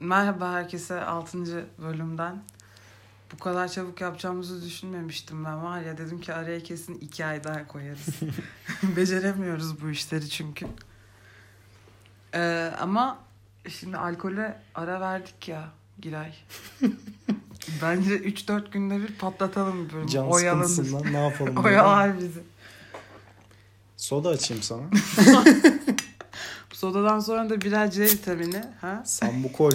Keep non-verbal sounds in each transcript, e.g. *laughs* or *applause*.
Merhaba herkese 6. bölümden. Bu kadar çabuk yapacağımızı düşünmemiştim ben var ya dedim ki araya kesin 2 ay daha koyarız. *laughs* *laughs* Beceremiyoruz bu işleri çünkü. Ee, ama şimdi alkole ara verdik ya Giray. *laughs* Bence 3-4 günde bir patlatalım bir bölüm. Can Oyalanır. ne yapalım? Oyalar bizi. Soda açayım sana. Sodadan sonra da birer C vitamini. Ha? Sambukol.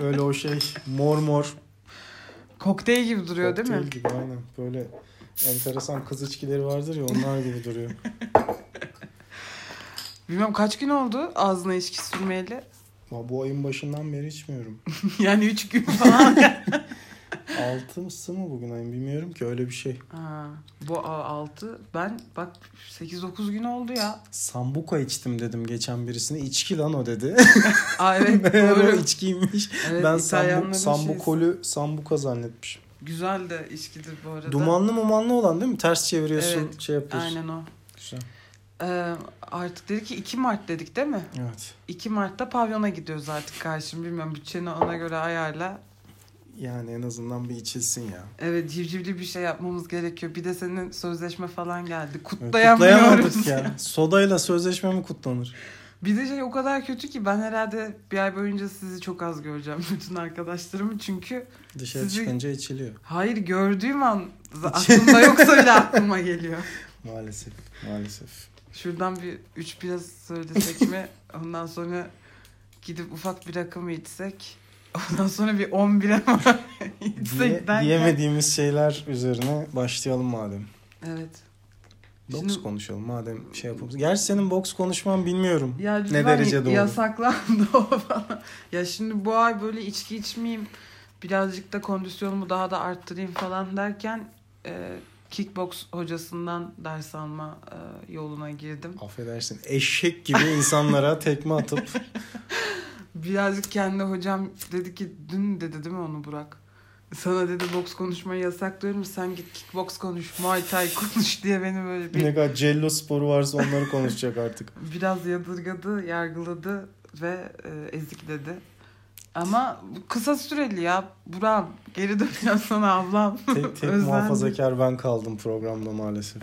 Böyle o şey mor mor. Kokteyl gibi duruyor değil mi? Kokteyl gibi aynen. Böyle enteresan kız içkileri vardır ya onlar gibi duruyor. *laughs* Bilmem kaç gün oldu ağzına içki sürmeyeli. Bu ayın başından beri içmiyorum. *laughs* yani 3 gün falan. *laughs* Altısı mı bugün ayın bilmiyorum ki öyle bir şey. ha, bu 6 ben bak 8-9 gün oldu ya. Sambuka içtim dedim geçen birisine. İçki lan o dedi. *laughs* Aa evet *laughs* doğru. içkiymiş. Evet, ben sambu, sambukolü sambuka zannetmişim. Güzel de içkidir bu arada. Dumanlı mumanlı olan değil mi? Ters çeviriyorsun Evet, şey yapıyorsun. Aynen o. Güzel. Ee, artık dedik ki 2 Mart dedik değil mi? Evet. 2 Mart'ta pavyona gidiyoruz artık karşım. Bilmiyorum bütçeni ona göre ayarla. Yani en azından bir içilsin ya. Evet civcivli bir şey yapmamız gerekiyor. Bir de senin sözleşme falan geldi. Kutlayamıyoruz. Kutlayamadık ya. *laughs* Sodayla sözleşme mi kutlanır? Bir de şey o kadar kötü ki ben herhalde bir ay boyunca sizi çok az göreceğim. *laughs* Bütün arkadaşlarımı çünkü Dışarı Sizi- çıkınca içiliyor. hayır gördüğüm an *laughs* aklımda yoksa bile aklıma geliyor. Maalesef. Maalesef. Şuradan bir üç bira söylesek mi? Ondan sonra gidip ufak bir rakı mı içsek? Ondan sonra bir on bira mı içsek Diye, diyemediğimiz şeyler üzerine başlayalım madem. Evet. Boks Şimdi- konuşalım madem şey yapalım. Gerçi senin boks konuşman bilmiyorum. Ya Ne lütfen derece doğru? Yasaklandı o falan. Ya şimdi bu ay böyle içki içmeyeyim. Birazcık da kondisyonumu daha da arttırayım falan derken e, kickbox hocasından ders alma e, yoluna girdim. Affedersin eşek gibi insanlara tekme atıp *laughs* Birazcık kendi hocam dedi ki dün dedi değil mi onu Burak? Sana dedi boks konuşmayı yasaklıyorum sen git kickbox konuş, muay thai konuş *laughs* diye beni böyle bir ne kadar cello sporu varsa onları konuşacak artık. *laughs* biraz yadırgadı, yargıladı ve e, ezikledi. Ama kısa süreli ya. Buram geri dönüyor sana ablam. Tek, tek *laughs* muhafazakar ben kaldım programda maalesef.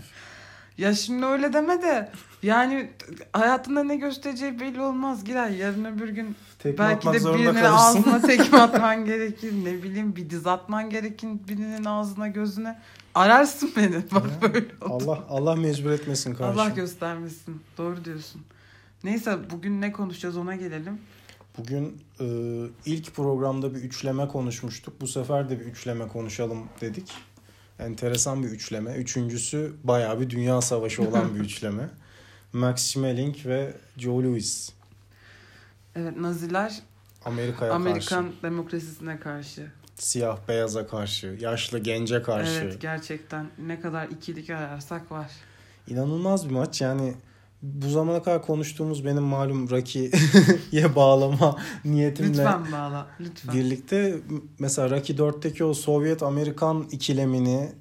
Ya şimdi öyle deme de yani hayatında ne göstereceği belli olmaz Giray. Yarın öbür gün Tekme belki de birinin kalırsın. ağzına *laughs* tekme atman gerekir. Ne bileyim bir diz atman gerekir birinin ağzına gözüne. Ararsın beni. *laughs* Bak Ya, böyle oldu. Allah Allah mecbur etmesin kardeşim. Allah göstermesin. Doğru diyorsun. Neyse bugün ne konuşacağız ona gelelim. Bugün e, ilk programda bir üçleme konuşmuştuk. Bu sefer de bir üçleme konuşalım dedik. Enteresan bir üçleme. Üçüncüsü bayağı bir dünya savaşı olan bir *laughs* üçleme. Max Schmeling ve Joe Louis. Evet Naziler Amerika'ya Amerikan karşı. demokrasisine karşı. Siyah beyaza karşı. Yaşlı gence karşı. Evet gerçekten ne kadar ikilik ararsak var. İnanılmaz bir maç. Yani bu zamana kadar konuştuğumuz benim malum Rocky'ye *laughs* bağlama niyetimle Lütfen bağla. Lütfen. birlikte mesela Rocky 4'teki o Sovyet-Amerikan ikilemini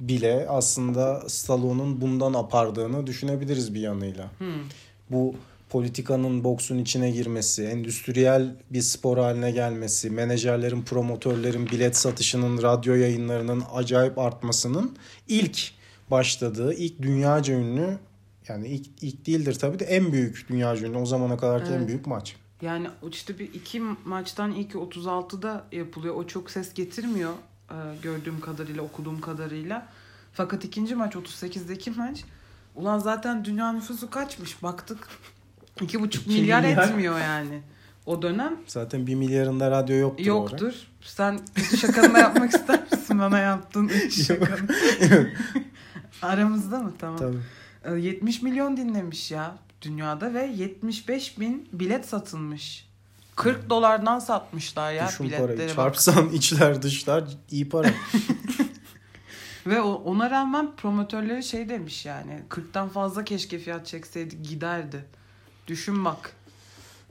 bile aslında Stallone'un bundan apardığını düşünebiliriz bir yanıyla. Hmm. Bu politikanın boksun içine girmesi, endüstriyel bir spor haline gelmesi, menajerlerin, promotörlerin bilet satışının, radyo yayınlarının acayip artmasının ilk başladığı, ilk dünyaca ünlü yani ilk, ilk değildir tabii de en büyük dünyaca ünlü o zamana kadarki en Evet. büyük maç. Yani işte bir iki maçtan ilki 36'da yapılıyor. O çok ses getirmiyor gördüğüm kadarıyla, okuduğum kadarıyla. Fakat ikinci maç 38'deki maç. Ulan zaten dünya nüfusu kaçmış baktık. 2,5 İki milyar, milyar. etmiyor yani. O dönem Zaten bir milyarında radyo yoktur. yoktur. Sen şakanı yapmak ister misin bana yaptığın şakanı? *laughs* Aramızda mı? Tamam. Tabii. E, 70 milyon dinlemiş ya dünyada ve 75 bin bilet satılmış. 40 dolardan satmışlar ya Düşün biletleri. parayı. bak. Çarpsan *laughs* içler dışlar iyi para. *laughs* Ve ona rağmen promotörleri şey demiş yani 40'tan fazla keşke fiyat çekseydik giderdi. Düşün bak.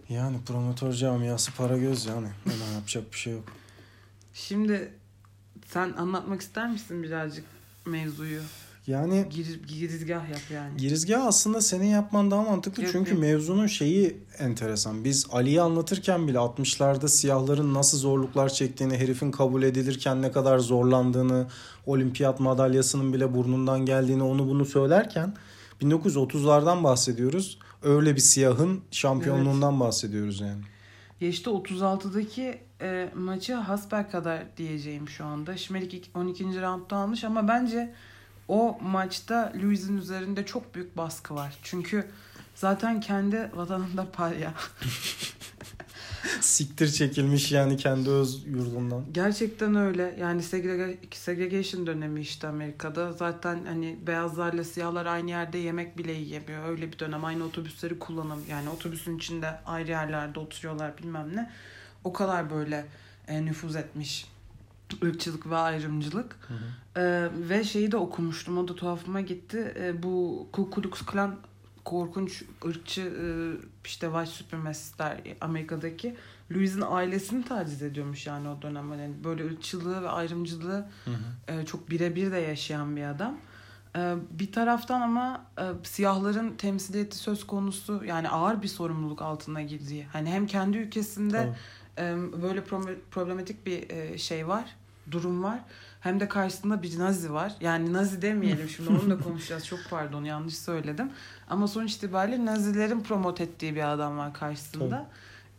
yani promotör camiası para göz yani. Ona yapacak bir şey yok. Şimdi sen anlatmak ister misin birazcık mevzuyu? Yani Gir, girizgah yap yani. Girizgah aslında senin yapman daha mantıklı Yok, çünkü yok. mevzunun şeyi enteresan. Biz Ali'yi anlatırken bile 60'larda siyahların nasıl zorluklar çektiğini, herifin kabul edilirken ne kadar zorlandığını, olimpiyat madalyasının bile burnundan geldiğini onu bunu söylerken 1930'lardan bahsediyoruz. Öyle bir siyahın şampiyonluğundan bahsediyoruz yani. Ya işte 36'daki e, maçı hasbel kadar diyeceğim şu anda. Şimelik ilk- 12. roundda almış ama bence o maçta Luis'in üzerinde çok büyük baskı var. Çünkü zaten kendi vatanında parya. *laughs* Siktir çekilmiş yani kendi öz yurdundan. Gerçekten öyle. Yani segrega- segregation dönemi işte Amerika'da. Zaten hani beyazlarla siyahlar aynı yerde yemek bile yiyemiyor. Öyle bir dönem. Aynı otobüsleri kullanım. Yani otobüsün içinde ayrı yerlerde oturuyorlar bilmem ne. O kadar böyle e, nüfuz etmiş ırkçılık ve ayrımcılık. Ee, ve şeyi de okumuştum. O da tuhafıma gitti. Ee, bu Ku Klux Klan korkunç ırkçı e, işte white supremacistler Amerika'daki Louis'in ailesini taciz ediyormuş yani o dönem. Yani böyle ırkçılığı ve ayrımcılığı Hı hı. e, çok birebir de yaşayan bir adam. E, bir taraftan ama e, siyahların temsiliyeti söz konusu yani ağır bir sorumluluk altına girdiği. Hani hem kendi ülkesinde Tabii. Böyle pro- problematik bir e, şey var, durum var. Hem de karşısında bir nazi var. Yani nazi demeyelim şimdi onu da *laughs* konuşacağız. Çok pardon yanlış söyledim. Ama sonuç itibariyle nazilerin promote ettiği bir adam var karşısında. Tabii.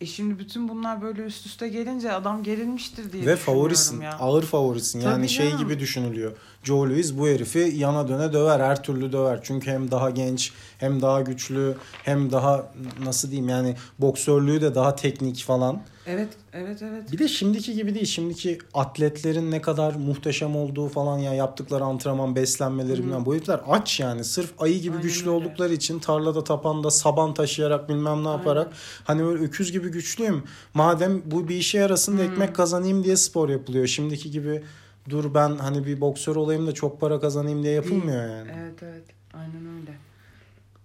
E şimdi bütün bunlar böyle üst üste gelince adam gerilmiştir diye Ve düşünüyorum favorisin. ya. Ağır favorisin. Yani Tabii şey canım. gibi düşünülüyor. Joe Louis bu herifi yana döne döver. Her türlü döver. Çünkü hem daha genç, hem daha güçlü, hem daha nasıl diyeyim yani boksörlüğü de daha teknik falan. Evet, evet, evet. Bir de şimdiki gibi değil. Şimdiki atletlerin ne kadar muhteşem olduğu falan ya yaptıkları antrenman, beslenmeleri bilmem. Bu herifler aç yani. Sırf ayı gibi Aynen güçlü öyle. oldukları için tarlada tapanda saban taşıyarak bilmem ne yaparak hani böyle öküz gibi güçlüyüm. Madem bu bir işe yarasın da ekmek kazanayım diye spor yapılıyor. Şimdiki gibi dur ben hani bir boksör olayım da çok para kazanayım diye yapılmıyor yani. Evet, evet. Aynen öyle.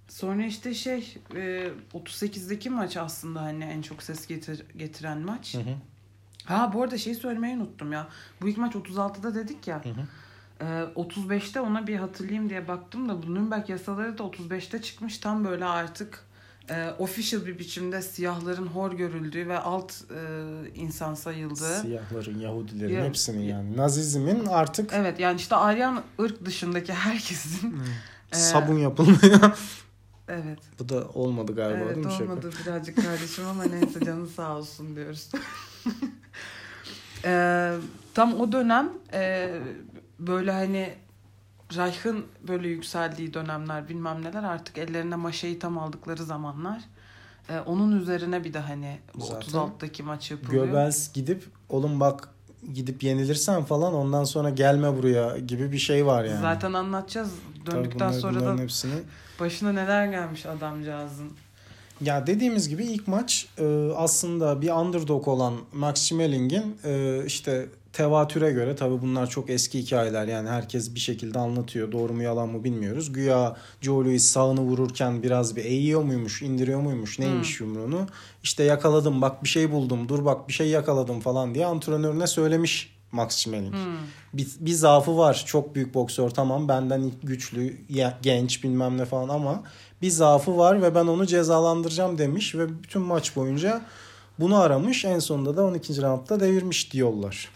Sonra işte şey e, 38'deki maç aslında hani en çok ses getir, getiren maç. Hı hı. Ha bu arada şeyi söylemeyi unuttum ya. Bu ilk maç 36'da dedik ya. Hı hı. Ee, 35'te ona bir hatırlayayım diye baktım da bu Nürnberg yasaları da 35'te çıkmış. Tam böyle artık e, official bir biçimde siyahların hor görüldüğü ve alt e, insan sayıldığı. Siyahların, Yahudilerin Ya- hepsinin yani. Nazizmin artık Evet yani işte Aryan ırk dışındaki herkesin. e, sabun yapılmıyor. Evet. Bu da olmadı galiba evet değil mi şaka? olmadı birazcık kardeşim ama neyse canı sağ olsun diyoruz. *laughs* Ee, tam o dönem e, böyle hani Reich'ın böyle yükseldiği dönemler bilmem neler artık ellerine maşayı tam aldıkları zamanlar. Ee, onun üzerine bir de hani bu Zaten 36'daki maç yapılıyor. Göbels gidip oğlum bak gidip yenilirsen falan ondan sonra gelme buraya gibi bir şey var yani. Zaten anlatacağız. Tabii Döndükten bunlar- sonra da hepsini başına neler gelmiş adamcağızın. Ya dediğimiz gibi ilk maç e, aslında bir underdog olan Max Schmeling'in e, işte tevatüre göre tabii bunlar çok eski hikayeler yani herkes bir şekilde anlatıyor doğru mu yalan mı bilmiyoruz. Güya Joe Louis sağını vururken biraz bir eğiyor muymuş indiriyor muymuş neymiş yumruğunu işte yakaladım bak bir şey buldum dur bak bir şey yakaladım falan diye antrenörüne söylemiş Max Schmeling. Hmm. Bir, bir zaafı var. Çok büyük boksör tamam benden güçlü, genç bilmem ne falan ama bir zaafı var ve ben onu cezalandıracağım demiş ve bütün maç boyunca bunu aramış. En sonunda da 12. roundda devirmiş diyorlar.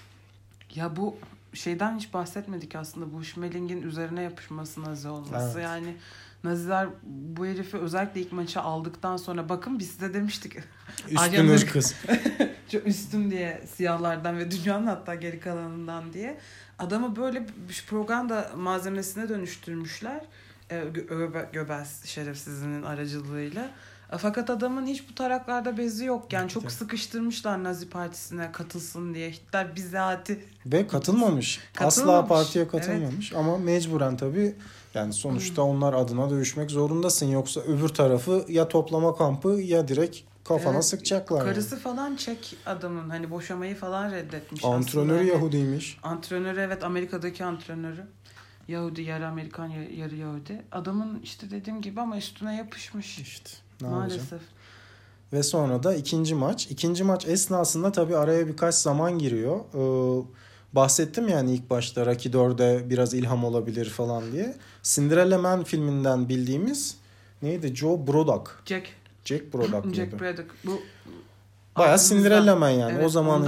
Ya bu şeyden hiç bahsetmedik aslında bu Schmeling'in üzerine yapışması Nazi olması. Evet. Yani Naziler bu herifi özellikle ilk maçı aldıktan sonra bakın biz size demiştik Üstün ırkız. *laughs* çok üstün diye siyahlardan ve dünyanın hatta geri kalanından diye. Adamı böyle bir propaganda malzemesine dönüştürmüşler. Ee, Gö- Göbe- Göbels şerefsizinin aracılığıyla. Fakat adamın hiç bu taraklarda bezi yok. Yani çok Evet. sıkıştırmışlar Nazi Partisi'ne katılsın diye. Hitler bizatihi Ve katılmamış. Asla Katılmamış. partiye katılmamış ama mecburen tabii yani sonuçta onlar adına dövüşmek zorundasın. Yoksa öbür tarafı ya toplama kampı ya direkt kafana Evet. sıkacaklar. yani. Karısı falan Çek adamın hani boşamayı falan reddetmiş Antrenörü aslında. Yahudiymiş. Antrenörü evet Amerika'daki antrenörü. Yahudi yarı Amerikan yarı Yahudi. Adamın işte dediğim gibi ama üstüne yapışmış. İşte ne yapacağım? Maalesef. Ve sonra da ikinci maç. İkinci maç esnasında tabii araya birkaç zaman giriyor. Ee, bahsettim yani ilk başta Rocky 4'e biraz ilham olabilir falan diye. Cinderella Man filminden bildiğimiz neydi? Joe Brodok. Jack. Jack muydu? Jack Braddock. Bu Bayağı Cinderella Man yani. Evet, o zamanın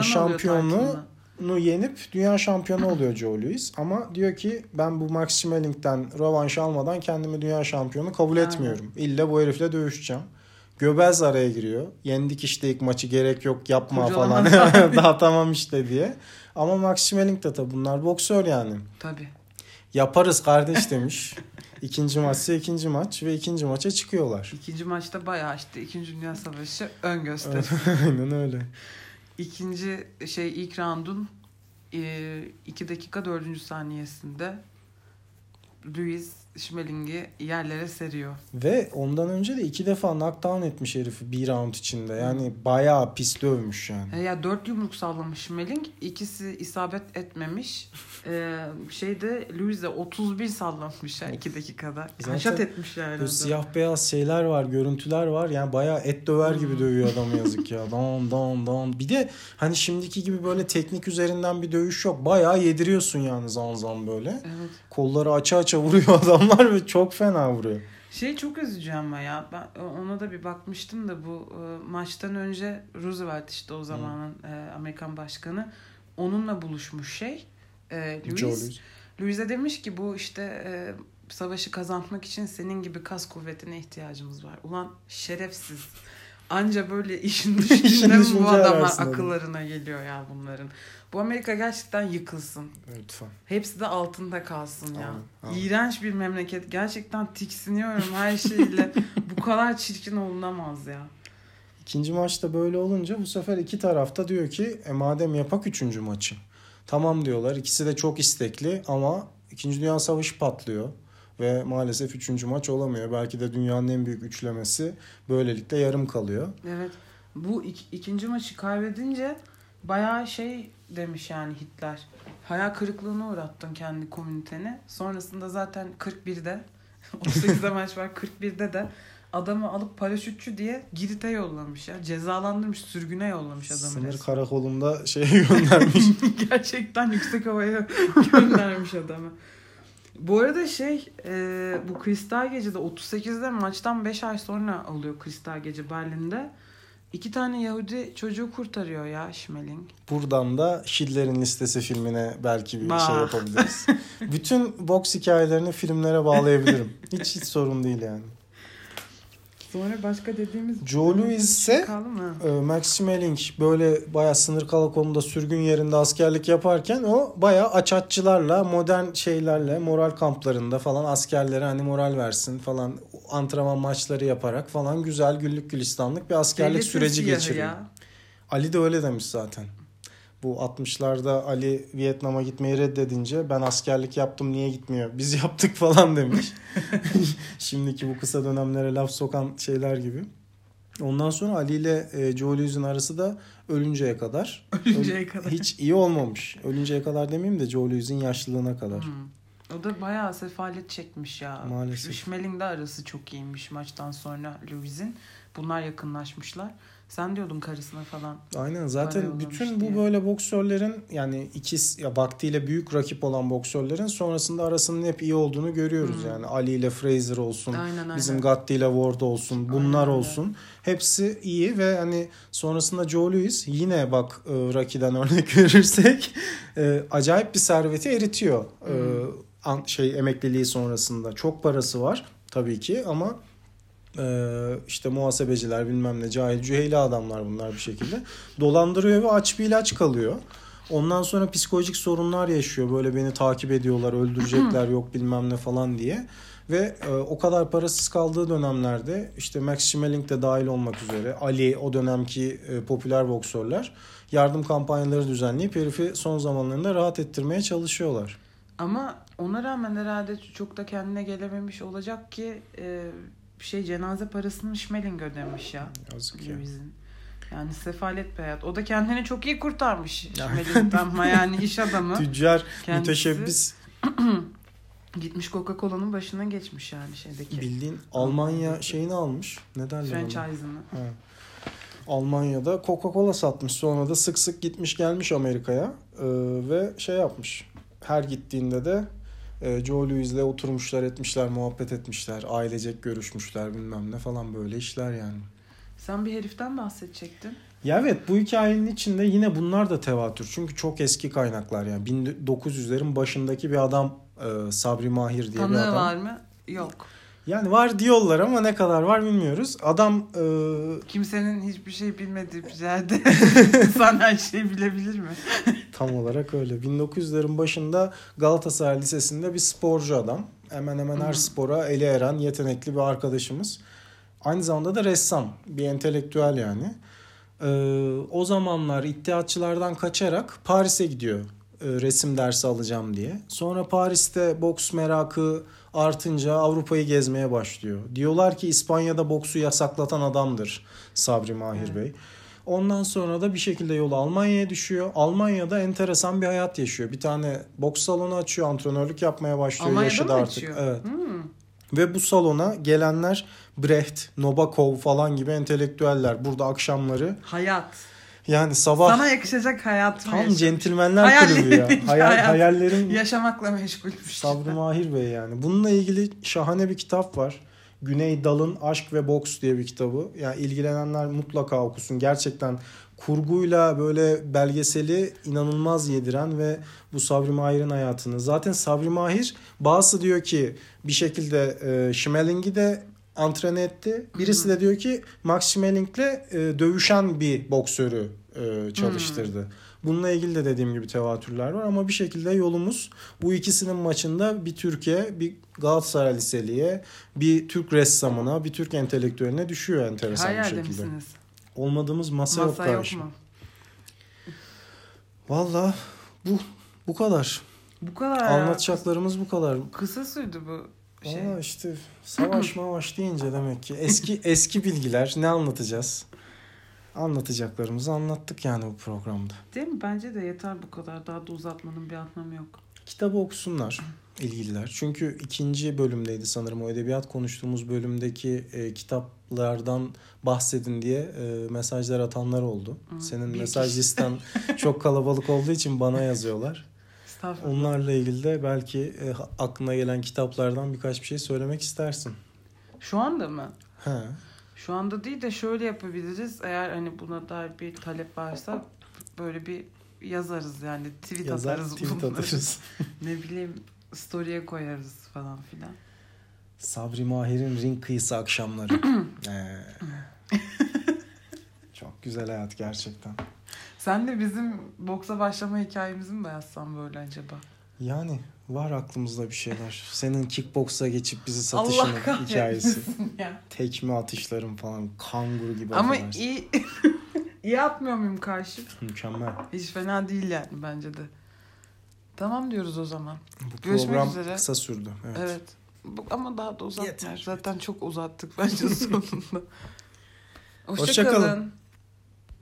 ondan takibini. yenip dünya şampiyonu oluyor Joe Louis. Ama diyor ki ben bu Max Schmeling'den rövanş almadan kendimi dünya şampiyonu kabul Aynen. etmiyorum. İlla bu herifle dövüşeceğim. Göbez araya giriyor. Yendik işte ilk maçı gerek yok yapma Kurcalama falan. *laughs* Daha tamam işte diye. Ama Max Schmeling de tabii bunlar boksör yani. Tabii. Yaparız kardeş *laughs* demiş. İkinci maçsa ikinci maç ve ikinci maça çıkıyorlar. İkinci maçta bayağı işte İkinci Dünya Savaşı ön gösteri. *laughs* Aynen öyle. İkinci şey ilk roundun 2 dakika 4. saniyesinde Louis Schmeling'i yerlere seriyor. Ve ondan önce de iki defa knockdown etmiş herifi bir round içinde. Yani bayağı pis dövmüş yani. E, ya dört yumruk sallamış Schmeling. ikisi isabet etmemiş. *laughs* Ee, şeyde Louis de 31 sallamış ya 2 dakikada. Haşat etmiş yani. Böyle siyah beyaz şeyler var, görüntüler var. Yani bayağı et döver gibi Hmm. dövüyor adamı *laughs* yazık ya. Don don don. Bir de hani şimdiki gibi böyle teknik üzerinden bir dövüş yok. Bayağı yediriyorsun yani zan zan böyle. Evet. Kolları aça aça vuruyor adamlar ve çok fena vuruyor. Şey çok üzücü ama ya ben ona da bir bakmıştım da bu e, maçtan önce Roosevelt işte o zamanın e, Amerikan başkanı onunla buluşmuş şey e, Louis. Louis. Louis'e demiş ki bu işte e, savaşı kazanmak için senin gibi kas kuvvetine ihtiyacımız var. Ulan şerefsiz. Anca böyle *laughs* işin düşünce bu düşünce adama ararsın adam. akıllarına geliyor ya bunların. Bu Amerika gerçekten yıkılsın. Lütfen. Hepsi de altında kalsın ya. Amin, amin. İğrenç bir memleket. Gerçekten tiksiniyorum her şeyle. *laughs* Bu kadar çirkin olunamaz ya. İkinci maçta böyle olunca bu sefer iki tarafta diyor ki e madem yapak üçüncü maçı. Tamam diyorlar. İkisi de çok istekli ama İkinci Dünya Savaşı patlıyor. Ve maalesef üçüncü maç olamıyor. Belki de dünyanın en büyük üçlemesi böylelikle yarım kalıyor. Evet. Bu ik- ikinci maçı kaybedince bayağı şey demiş yani Hitler. Hayal kırıklığına uğrattın kendi komüniteni. Sonrasında zaten 41'de 38'de *laughs* *laughs* maç var 41'de de adamı alıp paraşütçü diye Girit'e yollamış ya. Cezalandırmış, sürgüne yollamış adamı. Sınır resmen. karakolunda şey *laughs* göndermiş. Gerçekten yüksek havaya göndermiş adamı. Bu arada şey e, bu Kristal Gece'de 38'de maçtan 5 ay sonra oluyor Kristal Gece Berlin'de. İki tane Yahudi çocuğu kurtarıyor ya Schmeling. Buradan da Schindler'in Listesi filmine belki bir Bah. şey yapabiliriz. Bütün boks hikayelerini filmlere bağlayabilirim. Hiç hiç sorun değil yani. Sonra başka dediğimiz... Joe Louis ise? Ee, Max Schmeling böyle bayağı sınır karakolunda sürgün yerinde askerlik yaparken o bayağı açatçılarla modern şeylerle moral kamplarında falan askerlere hani moral versin falan antrenman maçları yaparak falan güzel güllük gülistanlık bir askerlik Devletin süreci geçiriyor. ya. Ali de öyle demiş zaten. Bu 60'larda Ali Vietnam'a gitmeyi reddedince ben askerlik yaptım niye gitmiyor? Biz *laughs* yaptık falan demiş. *laughs* Şimdiki bu kısa dönemlere laf sokan şeyler gibi. Ondan sonra Ali ile e, Joe Louis'in arası da ölünceye kadar. Ölünceye Öl- kadar. Hiç iyi olmamış. Ölünceye kadar demeyeyim de Joe Louis'in yaşlılığına kadar. Hmm. O da bayağı sefalet çekmiş ya. Maalesef. Schmeling de arası çok iyiymiş maçtan sonra Louis'in. Bunlar yakınlaşmışlar. Sen diyordun karısına falan. Aynen zaten bütün bu diye. böyle boksörlerin yani ikiz ya vaktiyle büyük rakip olan boksörlerin sonrasında arasının hep iyi olduğunu görüyoruz Hmm. yani Ali ile Fraser olsun. Aynen aynen. Bizim Gatti ile Ward olsun. Bunlar Aynen olsun. Hepsi iyi ve hani sonrasında Joe Louis yine bak e, Rocky'den *laughs* örnek verirsek e, acayip bir serveti eritiyor. E, Hmm. an- şey emekliliği sonrasında. Çok parası var tabii ki ama e, işte muhasebeciler bilmem ne cahil cüheyli adamlar bunlar bir şekilde. Dolandırıyor ve aç bir ilaç kalıyor. Ondan sonra psikolojik sorunlar yaşıyor. Böyle beni takip ediyorlar, öldürecekler yok bilmem ne falan diye. Ve e, o kadar parasız kaldığı dönemlerde işte Max Schmeling de dahil olmak üzere Ali o dönemki e, popüler boksörler yardım kampanyaları düzenleyip herifi son zamanlarında rahat ettirmeye çalışıyorlar. Ama ona rağmen herhalde çok da kendine gelememiş olacak ki e, şey cenaze parasını Schmeling ödemiş ya. Yazık ya. Yani sefalet bir hayat. O da kendini çok iyi kurtarmış. Schmeling'den *laughs* ama yani iş adamı. Tüccar, Kendisi- müteşebbis *clears throat* Gitmiş Coca-Cola'nın başına geçmiş yani şeydeki. bildiğin Almanya şeyini almış. Ne derler? Franchise'ını. Almanya'da Coca-Cola satmış. Sonra da sık sık gitmiş gelmiş Amerika'ya. Ee, ve şey yapmış. Her gittiğinde de e, Joe Louis'le oturmuşlar etmişler, muhabbet etmişler. Ailecek görüşmüşler bilmem ne falan böyle işler yani. Sen bir heriften bahsedecektin. Ya evet bu hikayenin içinde yine bunlar da tevatür. Çünkü çok eski kaynaklar yani. 1900'lerin başındaki bir adam e, Sabri Mahir diye Tanığı bir adam. var mı? Yok. Yani var diyorlar ama ne kadar var bilmiyoruz. Adam e, Kimsenin hiçbir şey bilmediği bir yerde *laughs* insan her şeyi bilebilir mi? tam olarak öyle. 1900'lerin başında Galatasaray Lisesi'nde bir sporcu adam. Hemen hemen her spora eli eren yetenekli bir arkadaşımız. Aynı zamanda da ressam. Bir entelektüel yani. Ee, o zamanlar iddiatçılardan kaçarak Paris'e gidiyor. E, resim dersi alacağım diye. Sonra Paris'te boks merakı artınca Avrupa'yı gezmeye başlıyor. Diyorlar ki İspanya'da boksu yasaklatan adamdır Sabri Mahir Evet. Bey. Ondan sonra da bir şekilde yolu Almanya'ya düşüyor. Almanya'da enteresan bir hayat yaşıyor. Bir tane boks salonu açıyor, antrenörlük yapmaya başlıyor. Almanya'da Yaşı da artık. açıyor? Evet. Hmm. Ve bu salona gelenler Brecht, Nabokov falan gibi entelektüeller. Burada akşamları Hayat. Yani sabah Sana yakışacak hayatımı tam yaşamış. centilmenler Hayallerim kulübü ya. Hayal, hayat. hayallerin Yaşamakla meşgulmüş. Sabri Mahir Bey yani. Bununla ilgili şahane bir kitap var. Güney Dal'ın Aşk ve Boks diye bir kitabı. Yani ilgilenenler mutlaka okusun. Gerçekten kurguyla böyle belgeseli inanılmaz yediren ve bu Sabri Mahir'in hayatını. Zaten Sabri Mahir bazısı diyor ki bir şekilde e, Schmeling'i de antrene etti. Birisi de diyor ki Max Schmeling'le e, dövüşen bir boksörü e, çalıştırdı. Bununla ilgili de dediğim gibi tevatürler var ama bir şekilde yolumuz bu ikisinin maçında bir Türkiye, bir Galatasaray Liseli'ye, bir Türk ressamına, bir Türk entelektüeline düşüyor enteresan Her bir şekilde. misiniz? Olmadığımız masa, Masa yok karşı. mu? Valla bu bu kadar. Bu kadar ya. Anlatacaklarımız bu kadar. Kısa sürdü bu şey. Aa işte savaş *clears throat* mavaş deyince demek ki eski eski bilgiler ne anlatacağız? Anlatacaklarımızı anlattık yani bu programda. Değil mi? Bence de yeter bu kadar. Daha da uzatmanın bir anlamı yok. Kitabı okusunlar *clears throat* ilgililer. Çünkü ikinci bölümdeydi sanırım o edebiyat konuştuğumuz bölümdeki e, kitaplardan bahsedin diye e, mesajlar atanlar oldu. Hı, Senin mesaj kişi. listen *laughs* çok kalabalık olduğu için bana yazıyorlar. Estağfurullah. Onlarla ilgili de belki e, aklına gelen kitaplardan birkaç bir şey söylemek istersin. Şu anda mı? He. Şu anda değil de şöyle yapabiliriz. Eğer hani buna dair bir talep varsa böyle bir yazarız yani tweet Yazar atarız tweet bunları. atarız. *laughs* ne bileyim story'e koyarız falan filan. Sabri Mahir'in ring kıyısı akşamları. *clears throat* Ee, *clears throat* çok güzel hayat gerçekten. Sen de bizim boksa başlama hikayemizi mi yazsan böyle acaba? Yani var aklımızda bir şeyler. Senin kickboksa geçip bizi Allah satışının hikayesi. ya. Tekme atışların falan kanguru gibi Ama affedersin. iyi *laughs* iyi atmıyor muyum karşı? Mükemmel. Hiç fena değil yani bence de. Tamam diyoruz o zaman. Bu Görüşmek program üzere. kısa sürdü. Evet. Evet. Bu- ama daha da uzatmayalım. Yeter. Zaten çok uzattık bence sonunda. *laughs* Hoşça kalın. Hoşçakalın.